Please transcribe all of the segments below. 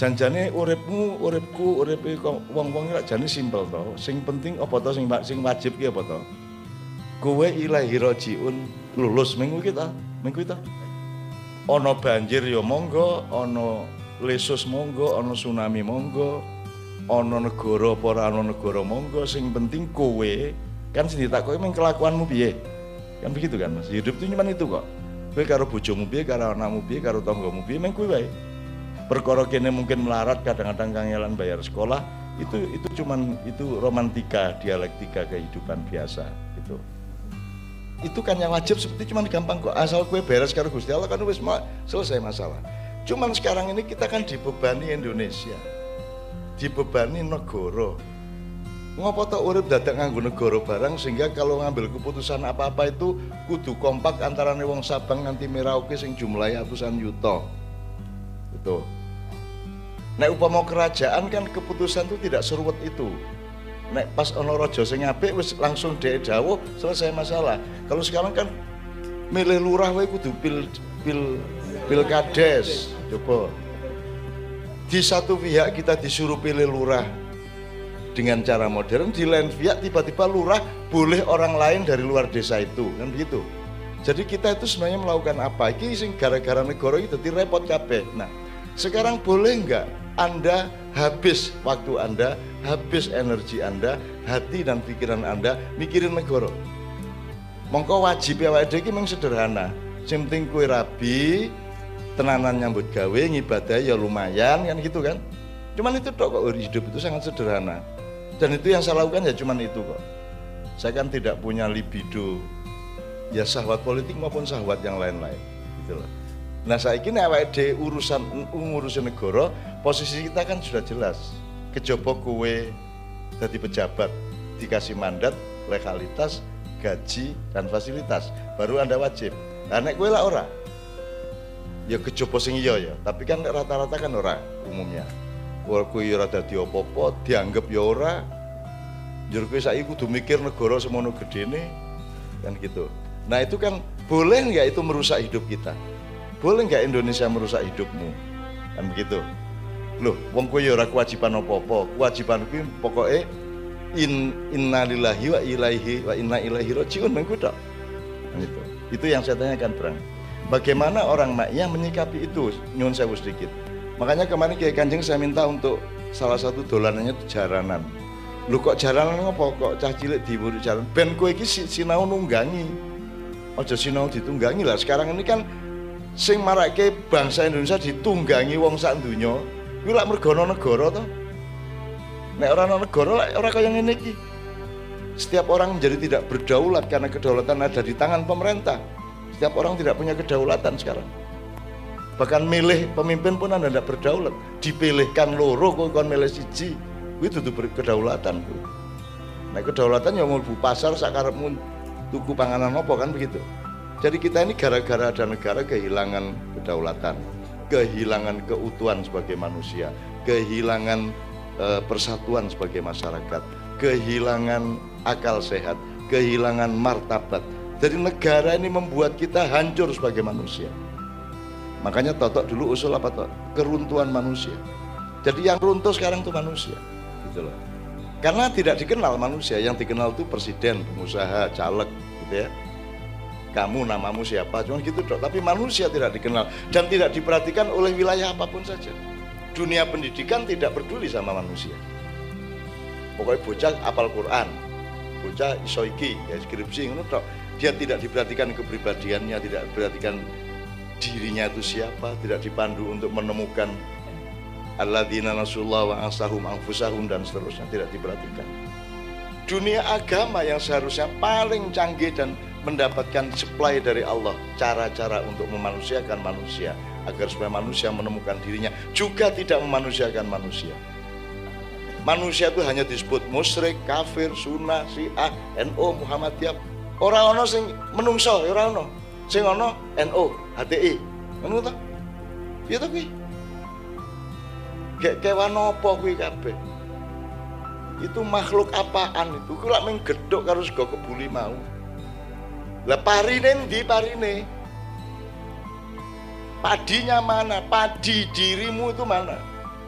Janjane uripmu, uripku, uripe wong-wong lak jane simpel to. Sing penting apa to sing sing wajib ki apa to? Kowe ilahi rajiun lulus minggu kita, minggu kita. Ana banjir ya monggo, ana lesus monggo, ana tsunami monggo, ana negara apa ora ana negara monggo, sing penting kowe kan sing ditakoki mung kelakuanmu piye. Kan begitu kan Mas. Hidup itu cuma itu kok. Kowe karo bojomu piye, karo anakmu piye, karo tanggamu piye, mung kowe wae perkara kene mungkin melarat kadang-kadang kangelan bayar sekolah itu itu cuman itu romantika dialektika kehidupan biasa gitu. Itu kan yang wajib seperti cuman gampang kok asal kue beres karo Gusti Allah kan wis selesai masalah. Cuman sekarang ini kita kan dibebani Indonesia dibebani negara. Ngopo to urip dadak nganggo negara barang sehingga kalau ngambil keputusan apa-apa itu kudu kompak antara wong Sabang nganti Merauke sing jumlahnya ratusan yuta. Itu Nek upama kerajaan kan keputusan itu tidak seruat itu. Nek pas ono rojo sing apik wis langsung dhek dawuh selesai masalah. Kalau sekarang kan milih lurah wae kudu pil pil pilkades. Coba. Di satu pihak kita disuruh pilih lurah dengan cara modern, di lain pihak tiba-tiba lurah boleh orang lain dari luar desa itu, kan begitu. Jadi kita itu sebenarnya melakukan apa? Ini sing gara-gara negara itu repot kabeh. Nah, sekarang boleh enggak anda habis waktu Anda, habis energi Anda, hati dan pikiran Anda mikirin negara. Mongko wajib ya wae iki sederhana. Sing penting rabi, tenanan nyambut gawe, ngibadah ya lumayan kan gitu kan. Cuman itu tok kok hidup itu sangat sederhana. Dan itu yang saya lakukan ya cuman itu kok. Saya kan tidak punya libido ya syahwat politik maupun syahwat yang lain-lain gitu loh. Nah saya ini awak de urusan ngurusin negara, posisi kita kan sudah jelas. Kejopo kue jadi pejabat, dikasih mandat, legalitas, gaji dan fasilitas, baru anda wajib. Nah nek kue lah ora, ya kejopo sing iya ya, tapi kan rata-rata kan ora umumnya. Kue ora dadi dianggap ya ora. Jur kue saya kudu mikir negara semono gede nih, kan gitu. Nah itu kan boleh nggak itu merusak hidup kita? Boleh nggak Indonesia merusak hidupmu? Kan begitu. Loh wong kowe ya ora kewajiban apa-apa. Kewajiban kuwi pokoke in innalillahi wa ilaihi wa inna ilaihi rajiun mengko tok. Kan itu. Itu yang saya tanyakan Bang bagaimana orang Makiyah menyikapi itu? Nyun saya sedikit. Makanya kemarin Kiai Kanjeng saya minta untuk salah satu dolanannya itu jaranan. Lu kok jaranan apa kok cah cilik diwuru jalan? Ben kowe iki sinau nunggangi. Aja sinau ditunggangi lah. Sekarang ini kan sing marake bangsa Indonesia ditunggangi wong sak donya kuwi lak mergono negara to? Nek ora ana negara lak ora kaya ngene iki. Setiap orang menjadi tidak berdaulat karena kedaulatan ada di tangan pemerintah. Setiap orang tidak punya kedaulatan sekarang. Bahkan milih pemimpin pun anda tidak berdaulat. Dipilihkan loro kok kon milih siji kuwi dudu kedaulatan kuwi nah kedaulatan yang mau pasar sakarepmu tuku panganan apa kan begitu jadi kita ini gara-gara ada negara kehilangan kedaulatan, kehilangan keutuhan sebagai manusia, kehilangan e, persatuan sebagai masyarakat, kehilangan akal sehat, kehilangan martabat. Jadi negara ini membuat kita hancur sebagai manusia. Makanya totok dulu usul apa toh? Keruntuhan manusia. Jadi yang runtuh sekarang itu manusia, gitu loh. Karena tidak dikenal manusia, yang dikenal itu presiden, pengusaha, caleg, gitu ya kamu namamu siapa? Cuma gitu dok. Tapi manusia tidak dikenal dan tidak diperhatikan oleh wilayah apa pun saja. Dunia pendidikan tidak peduli sama manusia. Pokoknya bocah apal Quran bocah isoiki ya skripsi itu dok dia tidak diperhatikan kepribadiannya tidak diperhatikan dirinya itu siapa tidak dipandu untuk menemukan alladzina nasullah wa ansahum anfusahum dan seterusnya. Tidak diperhatikan. Dunia agama yang seharusnya paling canggih dan mendapatkan supply dari Allah cara-cara untuk memanusiakan manusia agar supaya manusia menemukan dirinya juga tidak memanusiakan manusia. Manusia itu hanya disebut musyrik, kafir, sunnah, syiah, NO, Muhammadiyah orang ono sing menungso ya orang ono. Sing ono NO, HTI ngono ta piye to kuwi kayak kewan apa kuwi kabeh? Itu makhluk apaan itu? Kula mung gedhok karo sego kebuli mau lah parine ndi parine? Padinya mana? Padi dirimu itu mana?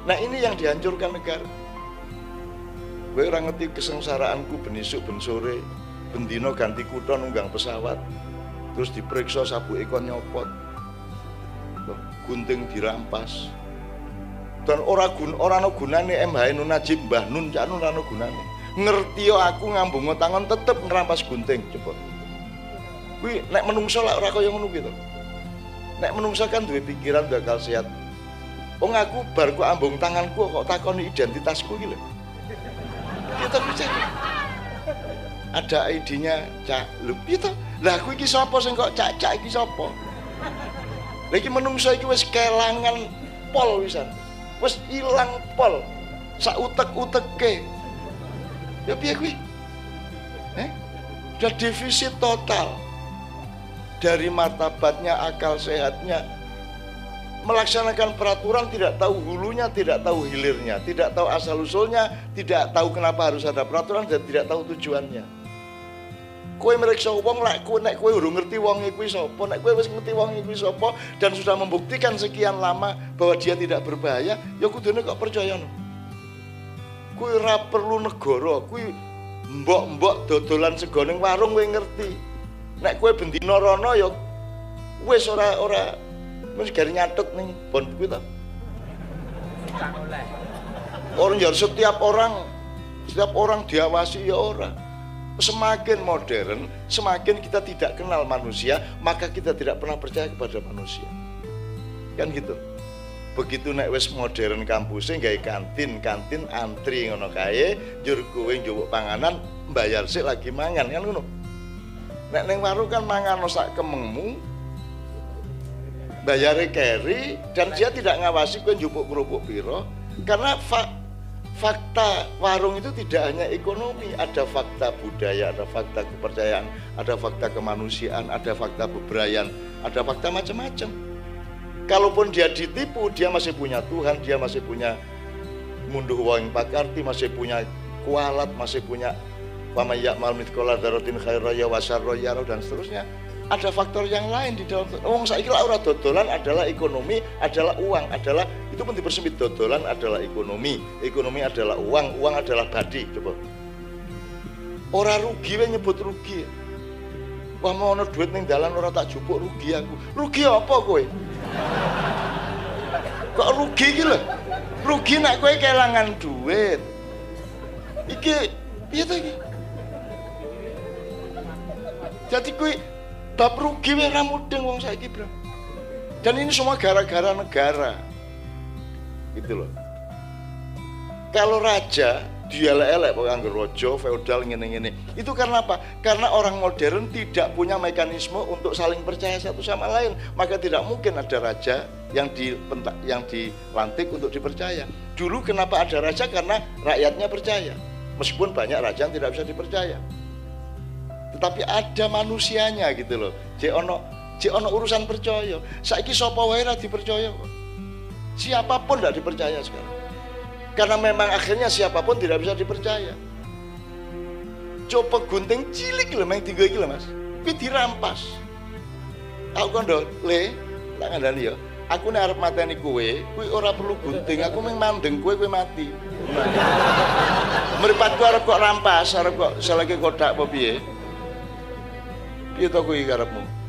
Nah ini yang dihancurkan negara. Gue orang ngerti kesengsaraanku benisuk ben sore, bendino ganti kutha nunggang pesawat, terus diperiksa sabu ekon nyopot, gunting dirampas, dan ora gun ora no gunane MH Nun Najib Mbah Nun Cak Nun ora no gunane. Ngerti aku ngambung tangan tetep ngerampas gunting coba. Kuwi nek menungso lah ora kaya ngono gitu. Nek menungso kan duwe pikiran bakal sehat. Wong aku bar ku ambung tanganku kok takoni identitasku lho. Kita bicara. Ada ID-nya Cak. Lho piye to? Lah aku iki sapa sing kok Cak-cak iki sapa? Lah iki menungso iki wis kelangan pol wisan. Wis ilang pol. Sak utek-uteke. Ya piye kuwi? Eh? Udah defisit total. Dari martabatnya, akal sehatnya, melaksanakan peraturan tidak tahu hulunya, tidak tahu hilirnya, tidak tahu asal usulnya, tidak tahu kenapa harus ada peraturan dan tidak tahu tujuannya. Kue mereka wong lek kue nek kue urung ngerti wong iku sapa, nek kue wis ngerti wong iku sapa dan sudah membuktikan sekian lama bahwa dia tidak berbahaya, ya kudune kok percaya no. Kue ora perlu negara, kue mbok-mbok dodolan sego ning warung kue ngerti. Nek kue bendina rono ya wis ora ora Wis gari nyatet nih bon buku ta. Orang jadi setiap orang setiap orang diawasi ya orang. Semakin modern, semakin kita tidak kenal manusia, maka kita tidak pernah percaya kepada manusia. Kan gitu. Begitu nek wis modern kampusnya gawe kantin, kantin antri ngono kae, njur kowe njupuk panganan, bayar sih lagi mangan kan ngono. Nek ning warung kan mangan sak kemengmu, bayare carry dan dia tidak ngawasi kue jupuk kerupuk piro. Karena fa fakta warung itu tidak hanya ekonomi ada fakta budaya ada fakta kepercayaan ada fakta kemanusiaan ada fakta bebrayan ada fakta macam-macam. Kalaupun dia ditipu dia masih punya Tuhan dia masih punya munduh wong pakarti masih punya kualat masih punya Wama ya'mal mitkola darotin khairaya wasarroya dan seterusnya. Ada faktor yang lain di dalam wong saiki ora dodolan adalah ekonomi adalah uang adalah itu pun dipersempit dodolan adalah ekonomi ekonomi adalah uang uang adalah badi coba. Ora rugi we nyebut rugi. Wah mau duit ning dalan ora tak jupuk rugi aku. Rugi apa kowe? Kok rugi iki lho? Rugi nek kowe kelangan duit. Iki piye to iki jadi kowe bab rugi wae ra mudeng wong saiki, Bro. Dan ini semua gara-gara negara. Gitu loh. Kalau raja dia elek pokoknya nganggo rojo, feodal ngene-ngene. Itu karena apa? Karena orang modern tidak punya mekanisme untuk saling percaya satu sama lain. Maka tidak mungkin ada raja yang di yang dilantik untuk dipercaya. Dulu kenapa ada raja? Karena rakyatnya percaya. Meskipun banyak raja yang tidak bisa dipercaya tetapi ada manusianya gitu loh. Cek ono cek ono urusan percaya. Saiki sapa wae ra dipercaya siapa pun tidak dipercaya sekarang. Karena memang akhirnya siapa pun tidak bisa dipercaya. Coba gunting cilik loh main tiga kilo mas. Tapi dirampas. Aku kan do le tak ngandani ya. Aku nih arep mateni kue kue ora perlu gunting. Aku main mandeng kue kue mati. Meripatku arep kok rampas arep kok selagi kodak apa piye piye to kuwi karepmu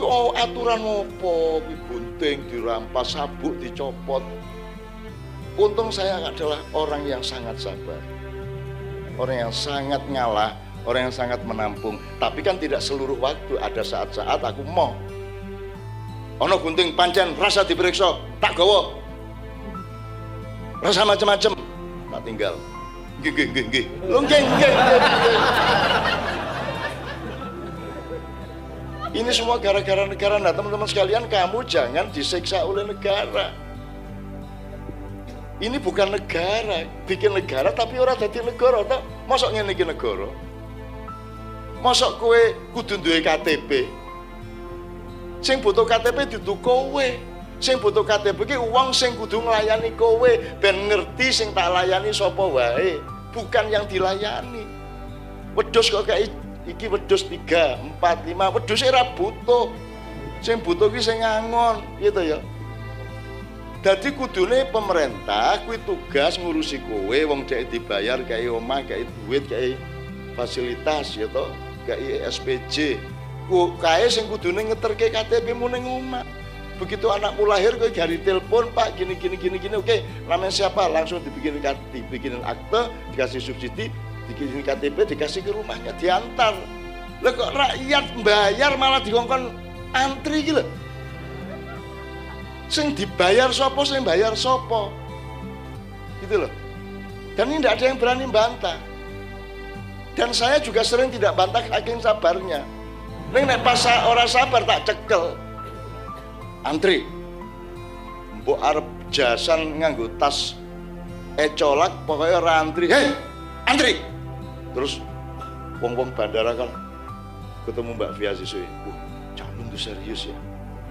oh, aturan opo kuwi gunting dirampas sabuk dicopot. Untung saya adalah orang yang sangat sabar. Orang yang sangat ngalah orang yang sangat menampung. Tapi kan tidak seluruh waktu ada saat-saat aku mau. Ono gunting pancen rasa diperiksa tak gawa. Rasa macam-macam tak tinggal. Nggih nggih nggih nggih nggih Ini semua gara-gara negara. Nah teman-teman sekalian kamu jangan disiksa oleh negara. Ini bukan negara, bikin negara tapi orang jadi negara. Tak? Masuk ngene iki negara. Masuk kue kudu duwe KTP. Sing butuh KTP ditu kowe. Sing butuh KTP ki uang sing kudu nglayani kowe ben ngerti sing tak layani sapa wae, bukan yang dilayani. Wedhus kok kayak iki wedhus 3, 4, 5, wedhus ora butuh. Sing butuh ki sing ngangon, gitu ya. Dadi kudune pemerintah kuwi tugas ngurusi kowe wong dhek dibayar kayak omah, kayak duit, kayak fasilitas ya toh, kayak SPJ. Ku kae sing kudune ngeterke KTP mu ning omah. Begitu anakmu lahir kowe gari telepon, Pak, gini gini gini gini. Oke, namanya siapa? Langsung dibikin dibikinin akte, dikasih subsidi, dikirim KTP, dikasih ke rumahnya, diantar. Lah kok rakyat bayar malah dikongkon antri gitu sing dibayar sopo sing bayar sopo gitu loh dan ini tidak ada yang berani bantah. Dan saya juga sering tidak bantah saking sabarnya. Neng nek pas orang sabar tak cekel. Antri. Mbok arep jasan nganggo tas ecolak pokoknya ora antri. Hei antri terus wong-wong bandara kan ketemu Mbak Fia Siswi. Wah calon tuh serius ya?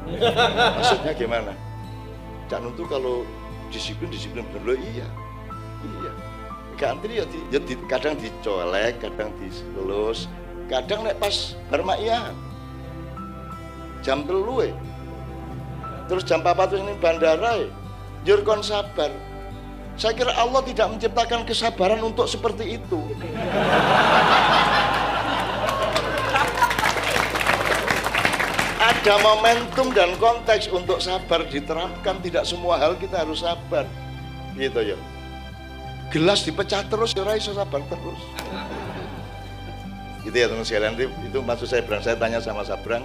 Maksudnya gimana? Cak Nun tuh kalau disiplin disiplin bener. Iya. Iya. Antri ya, di, ya di, kadang dicolek kadang diselus. Kadang nek pas bermakyat jam telu eh. terus jam apa tuh ini bandara eh. jur kon sabar saya kira Allah tidak menciptakan kesabaran untuk seperti itu. Ada momentum dan konteks untuk sabar diterapkan. Tidak semua hal kita harus sabar. Gitu ya. Gelas dipecah terus ya sabar terus. Gitu ya teman sekalian. Itu, itu maksud saya Brang saya tanya sama Sabrang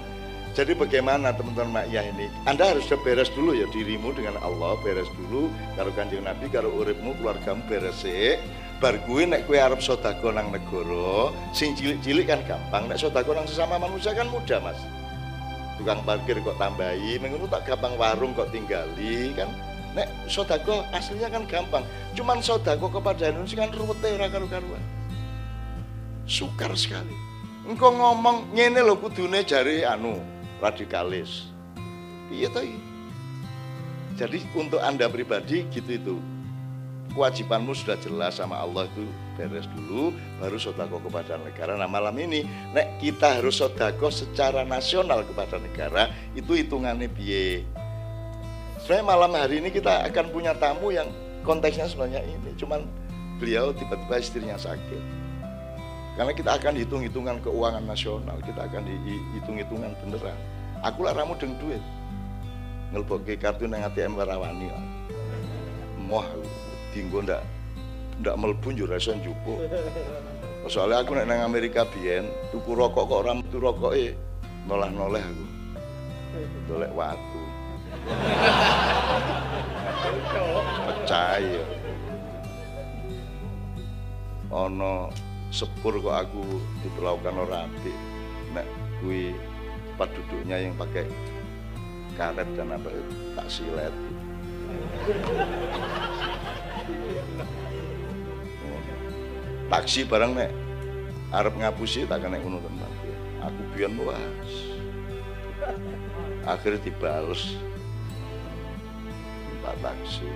jadi bagaimana teman-teman ya ini? Anda harus beres dulu ya dirimu dengan Allah beres dulu. Karo kanjeng Nabi karo uripmu keluargamu beres sih bar kuwi nek kowe arep sedekah nang negara sing cilik-cilik kan gampang. Nek sedekah nang sesama manusia kan mudah Mas. Tukang parkir kok tambahi menurut tak gampang warung kok tinggali kan? Nek sodako aslinya kan gampang. Cuman sodako kepada Indonesia kan ruwetnya ora karu-karuan. Sukar sekali. Engkau ngomong ngene lho kudune jari anu radikalis. Iya toh jadi untuk anda pribadi gitu itu kewajibanmu sudah jelas sama Allah itu beres dulu baru sodako kepada negara. Nah malam ini nek kita harus sodako secara nasional kepada negara itu hitungannya biye sebenarnya malam hari ini kita akan punya tamu yang konteksnya sebenarnya ini cuman beliau tiba-tiba istrinya sakit. Karena kita akan hitung-hitungan keuangan nasional kita akan hitung-hitungan beneran aku lah ramu dengan duit ngelbok kartu nang ATM warawani moh dinggo ndak ndak mlebu yo ra iso njupuk. Soalnya aku nek nang Amerika biyen tuku rokok kok ora metu rokoke nolah-noleh aku. Dolek watu. Pecah ya. Ono sepur kok aku diperlakukan ora apik. Nek kuwi tempat duduknya yang pakai karet dan apa tak silet. Taksi barang nek. Arep ngapusi tak kena ngono teman aku biyen was akhirnya dibales. Pak taksi.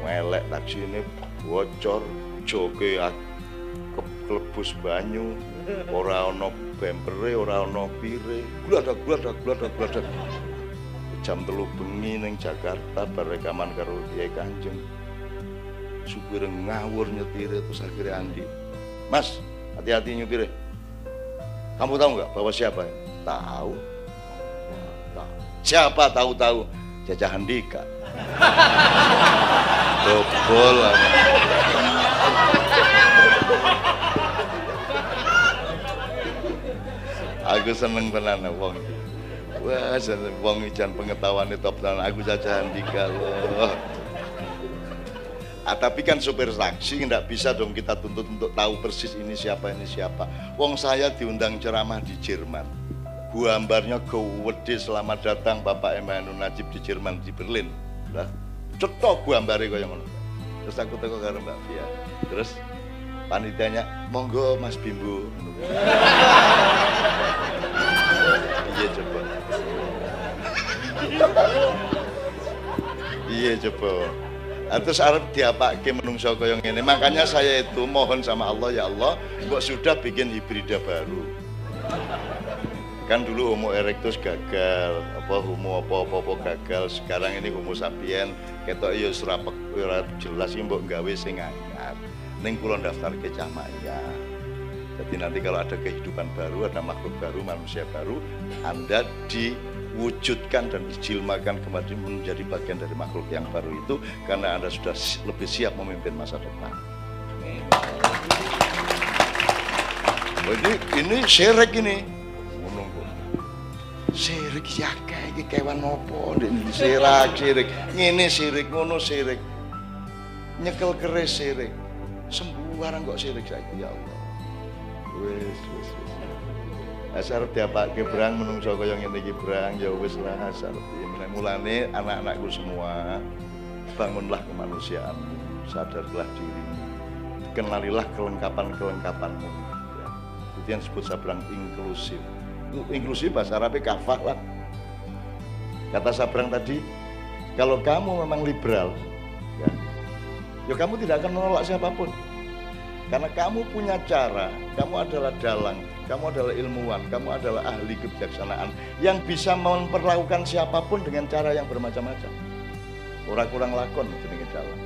Welek taksi ini bocor joke kelebus banyu ora ana bempere ora ana pire gladak gladak gladak gladak jam telu bengi ning Jakarta berekaman karo Kiai Kanjeng. Supir ngawur nyetir terus akhirnya Andi Mas hati-hati nyupir. Kamu tahu nggak bahwa siapa tahu. Siapa tahu-tahu? Jajah Handika dobol aku seneng tenan wong wah seneng wong ijan pengetahuan top tenan aku Jajah Handika loh Ah, tapi kan supir taksi tidak bisa dong kita tuntut untuk tahu persis ini siapa ini siapa. Wong saya diundang ceramah di Jerman. Gambarnya gede selamat datang Bapak Emmanuel Najib di Jerman di Berlin. Lah, cetok gambarnya kaya ngono. Terus aku teko karo Mbak Fia. Terus panitianya monggo Mas Bimbo. iya coba. iya coba. Nah, terus arep diapake menungso kaya ngene. Makanya saya itu mohon sama Allah ya Allah, kok sudah bikin hibrida baru. kan dulu homo erectus gagal apa homo apa apa, apa gagal sekarang ini homo sapien ketok ya serapek ora jelas iki mbok gawe sing ning kula daftar ke Camaya jadi nanti kalau ada kehidupan baru ada makhluk baru manusia baru Anda diwujudkan dan dijilmakan kembali menjadi bagian dari makhluk yang baru itu karena Anda sudah lebih siap memimpin masa depan. Ini ini syirik ini. Sirik ya kayak kewan nopo sirik sirik ini sirik ngono sirik nyekel keris sirik sembarang kok sirik saya ya Allah. Wis wis wis. Asar diapak gebrang menungso kaya ngene iki brang? Ya wis lah asar. Mulane anak-anakku semua bangunlah kemanusiaan. Sadarlah diri kenalilah kelengkapan-kelengkapanmu. Ya. itu yang disebut sabrang inklusif. Inklusif bahasa Arabnya kafah lah. Kata Sabrang tadi, kalau kamu memang liberal, ya, ya kamu tidak akan menolak siapa pun. Karena kamu punya cara, kamu adalah dalang, kamu adalah ilmuwan, kamu adalah ahli kebijaksanaan yang bisa memperlakukan siapa pun dengan cara yang bermacam-macam. Orang kurang lakon jenenge dalang.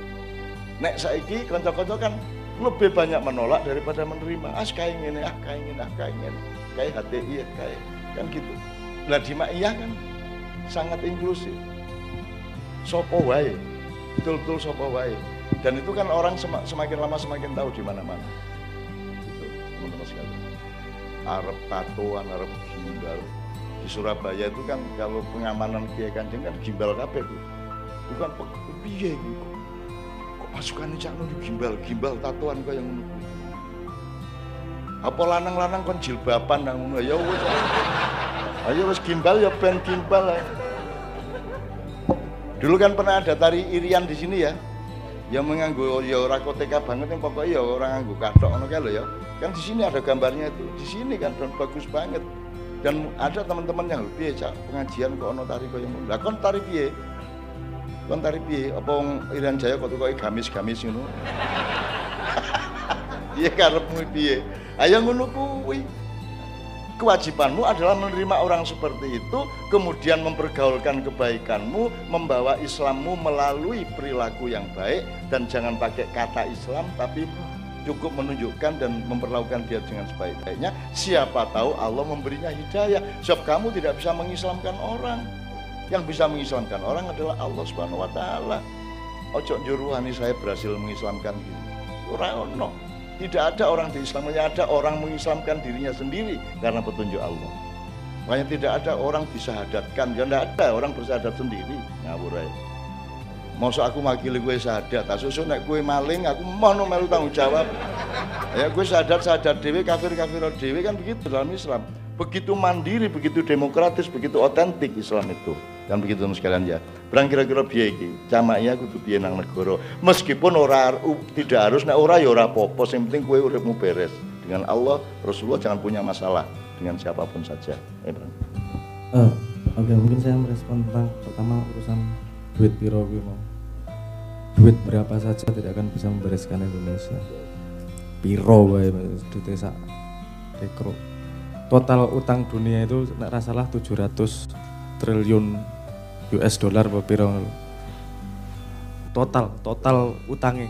Nek saiki kanca-kanca kan lebih banyak menolak daripada menerima. Ah kayak ini, ah kayak ini, ah kayak ini kayak HTI ya kayak kan gitu lah di Ma'iyah kan sangat inklusif sopo wae betul-betul sopo wae dan itu kan orang semakin lama semakin tahu di mana-mana. Itu teman-teman sekalian Arab tatoan Arab gimbal. Di Surabaya itu kan kalau pengamanan Kiai Kanjeng kan gimbal kabeh itu itu kan piye gitu kok? Masukan cak gimbal? Gimbal tatoan kok yang menurut apa lanang-lanang kon jilbaban nang ngono? Ya wis. Ayo wis gimbal ya ben gimbal dulu kan pernah ada tari irian di sini ya yang menganggu ya ora koteka banget yang pokoknya ya orang nganggu katok ngono kae ya. Kan di sini ada gambarnya itu. Di sini kan dan bagus banget. Dan ada teman-teman yang lebih cak? Pengajian kok ono tari koyo ngono? Lah kon tari piye? Kon tari piye? Apa wong Irian Jaya kok kok gamis-gamis ngono? Iya karepmu piye? Ayo ngono kuwi. Kewajibanmu adalah menerima orang seperti itu, kemudian mempergaulkan kebaikanmu, membawa Islammu melalui perilaku yang baik dan jangan pakai kata Islam tapi cukup menunjukkan dan memperlakukan dia dengan sebaik-baiknya. Siapa tahu Allah memberinya hidayah. Sebab kamu tidak bisa mengislamkan orang. Yang bisa mengislamkan orang adalah Allah Subhanahu wa taala. Ojo juruhani saya berhasil mengislamkan gitu. Ora ono. Tidak ada orang di Islam, hanya ada orang mengislamkan dirinya sendiri karena petunjuk Allah. Makanya tidak ada orang disahadatkan, ya tidak ada orang bersahadat sendiri. Ngawur aja. Masa aku makili gue sahadat, tak susu nek gue maling, aku mau melu tanggung jawab. Ya gue sahadat sahadat dewi, kafir kafir dewi kan begitu dalam Islam. Begitu mandiri, begitu demokratis, begitu otentik Islam itu. Dan begitu sekalian ya. Berang kira-kira biaya iki, camake kudu piye nang negara. Meskipun ora tidak harus nek ora ya ora apa-apa, sing penting kowe uripmu beres. Dengan Allah, Rasulullah jangan punya masalah dengan siapa pun saja. Eh, Bang. Uh, Oke, okay, mungkin saya merespon tentang pertama urusan duit piro mau. Duit berapa saja tidak akan bisa membereskan Indonesia. Piro wae duit sak rekro. Total utang dunia itu nek rasalah 700 triliun US dollar apa total total utangnya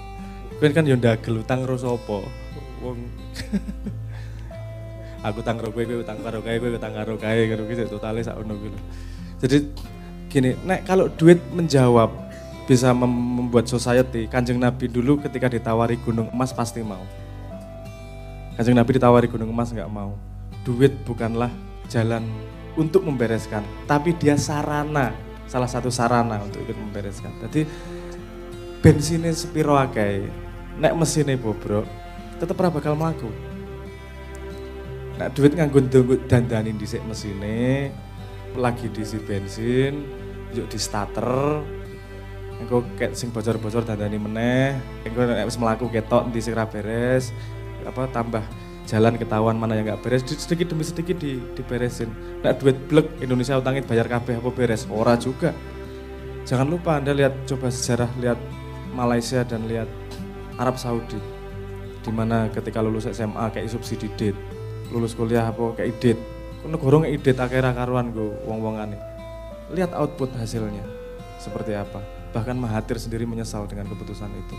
kan kan yang dagel utang sapa? Wong. Aku utang karo kowe utang karo kae utang karo kae karo gitu totale sak ono gitu jadi gini nek kalau duit menjawab bisa mem membuat society kanjeng nabi dulu ketika ditawari gunung emas pasti mau. Kanjeng nabi ditawari gunung emas nggak mau duit bukanlah jalan untuk membereskan tapi dia sarana salah satu sarana untuk ikut membereskan. Jadi bensinnya sepiro akeh, nek mesinnya bobrok, tetap ora bakal mlaku. Nek duit nganggo dandanin dhisik mesine, lagi diisi bensin, yuk di starter, engko kayak sing bocor-bocor dandani meneh, engko nek wis mlaku ketok di beres, apa tambah jalan ketahuan mana yang nggak beres sedikit demi sedikit di, diberesin nah duit blek Indonesia utangin bayar kabeh apa beres ora juga jangan lupa anda lihat coba sejarah lihat Malaysia dan lihat Arab Saudi di mana ketika lulus SMA kayak subsidi date lulus kuliah apa kayak date negara ide takera karuan go wong-wongane. Lihat output hasilnya seperti apa. Bahkan Mahathir sendiri menyesal dengan keputusan itu.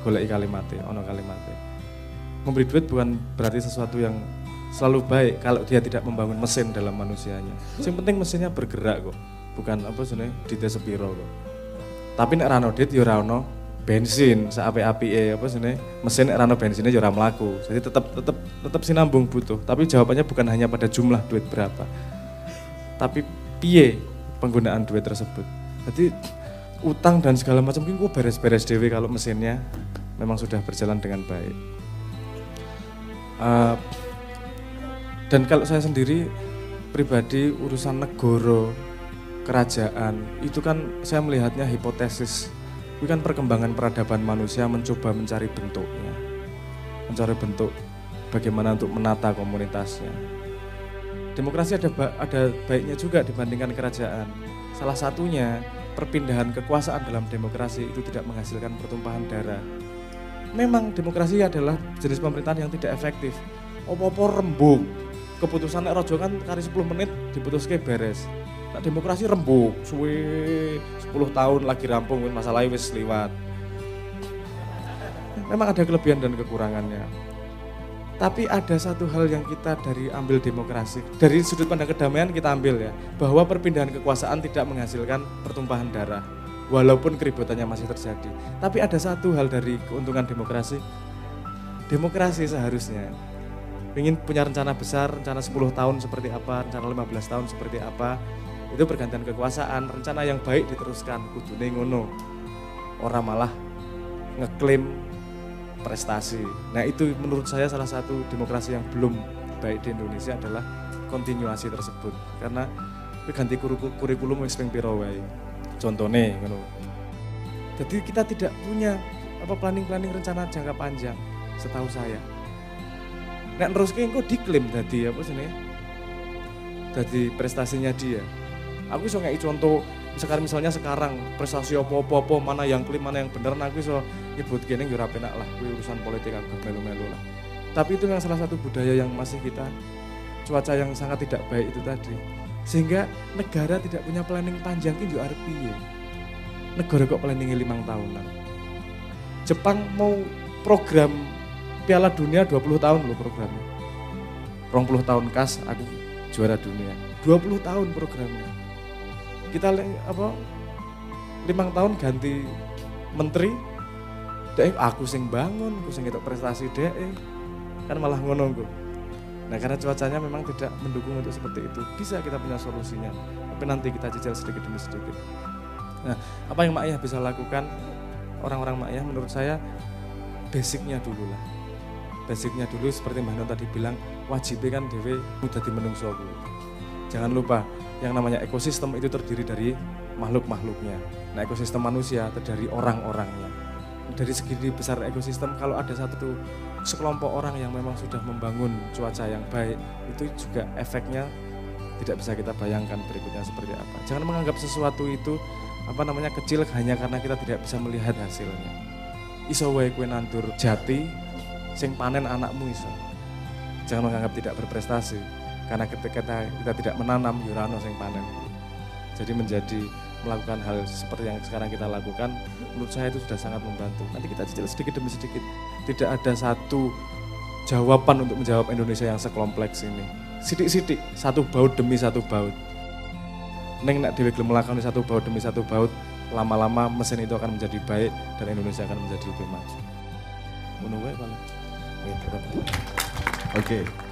Golek kalimatnya, ono kalimatnya. Memberi duit bukan berarti sesuatu yang selalu baik kalau dia tidak membangun mesin dalam manusianya. Yang penting mesinnya bergerak kok, bukan apa sebenarnya di sepiro kok. Tapi nek rano dit yo rano bensin api e apa sebenarnya mesin nek rano bensinnya yo mlaku. Jadi tetap tetap tetap sinambung butuh. Tapi jawabannya bukan hanya pada jumlah duit berapa. Tapi piye penggunaan duit tersebut. Jadi utang dan segala macam mungkin gue beres-beres dewi kalau mesinnya memang sudah berjalan dengan baik. Uh, dan kalau saya sendiri pribadi urusan negoro, kerajaan, itu kan saya melihatnya hipotesis. Itu kan perkembangan peradaban manusia mencoba mencari bentuknya. Mencari bentuk bagaimana untuk menata komunitasnya. Demokrasi ada ada baiknya juga dibandingkan kerajaan. Salah satunya perpindahan kekuasaan dalam demokrasi itu tidak menghasilkan pertumpahan darah. Memang demokrasi adalah jenis pemerintahan yang tidak efektif. Opo-opo rembuk, keputusan nek rojo kan kari 10 menit diputuske beres. Nah, demokrasi rembuk, suwe 10 tahun lagi rampung masalah wis liwat. Memang ada kelebihan dan kekurangannya. Tapi ada satu hal yang kita dari ambil demokrasi, dari sudut pandang kedamaian kita ambil ya, bahwa perpindahan kekuasaan tidak menghasilkan pertumpahan darah, walaupun keributannya masih terjadi. Tapi ada satu hal dari keuntungan demokrasi, demokrasi seharusnya ingin punya rencana besar, rencana 10 tahun seperti apa, rencana 15 tahun seperti apa, itu pergantian kekuasaan, rencana yang baik diteruskan, kudune ngono. Orang malah ngeklaim prestasi. Nah itu menurut saya salah satu demokrasi yang belum baik di Indonesia adalah kontinuasi tersebut. Karena ganti kurikulum wis ping. Contone ngono. Jadi kita tidak punya apa planning-planning rencana jangka panjang setahu saya. Nek neruske engko diklaim dadi apa sih dadi prestasinya dia. Aku iso ngeki contoh sekarang misalnya sekarang prestasi apa-apa mana yang klaim mana yang bener aku iso nyebut gini yo penak lah urusan politik aku melu-melu lah. Tapi itu yang salah satu budaya yang masih kita cuaca yang sangat tidak baik itu tadi sehingga negara tidak punya planning panjang itu arep ya negara kok planning lima tahunan Jepang mau program Piala Dunia 20 tahun loh programnya. 20 tahun kas aku juara dunia. 20 tahun programnya. Kita apa limang tahun ganti menteri dek aku sing bangun, aku sing itu prestasi dek kan malah ngono Nah karena cuacanya memang tidak mendukung untuk seperti itu, bisa kita punya solusinya, tapi nanti kita cicil sedikit demi sedikit. Nah apa yang Mak Ayah bisa lakukan, orang-orang Mak Ayah menurut saya basicnya dulu lah basicnya dulu seperti Mbak tadi bilang wajibnya kan dewe mudah di menungso Jangan lupa yang namanya ekosistem itu terdiri dari makhluk-makhluknya. Nah ekosistem manusia terdiri orang-orangnya. Dari segi besar ekosistem kalau ada satu sekelompok orang yang memang sudah membangun cuaca yang baik itu juga efeknya tidak bisa kita bayangkan berikutnya seperti apa. Jangan menganggap sesuatu itu apa namanya kecil hanya karena kita tidak bisa melihat hasilnya. Iso wae kue nandur jati sing panen anakmu iso. Jangan menganggap tidak berprestasi karena ketika kita, kita tidak menanam yurano sing panen. Jadi menjadi melakukan hal seperti yang sekarang kita lakukan menurut saya itu sudah sangat membantu. Nanti kita cicil sedikit demi sedikit. Tidak ada satu jawaban untuk menjawab Indonesia yang sekompleks ini. Sidik-sidik, satu baut demi satu baut. Neng nak dewi melakukan satu baut demi satu baut, lama-lama mesin itu akan menjadi baik dan Indonesia akan menjadi lebih maju. Menunggu kalau Oke.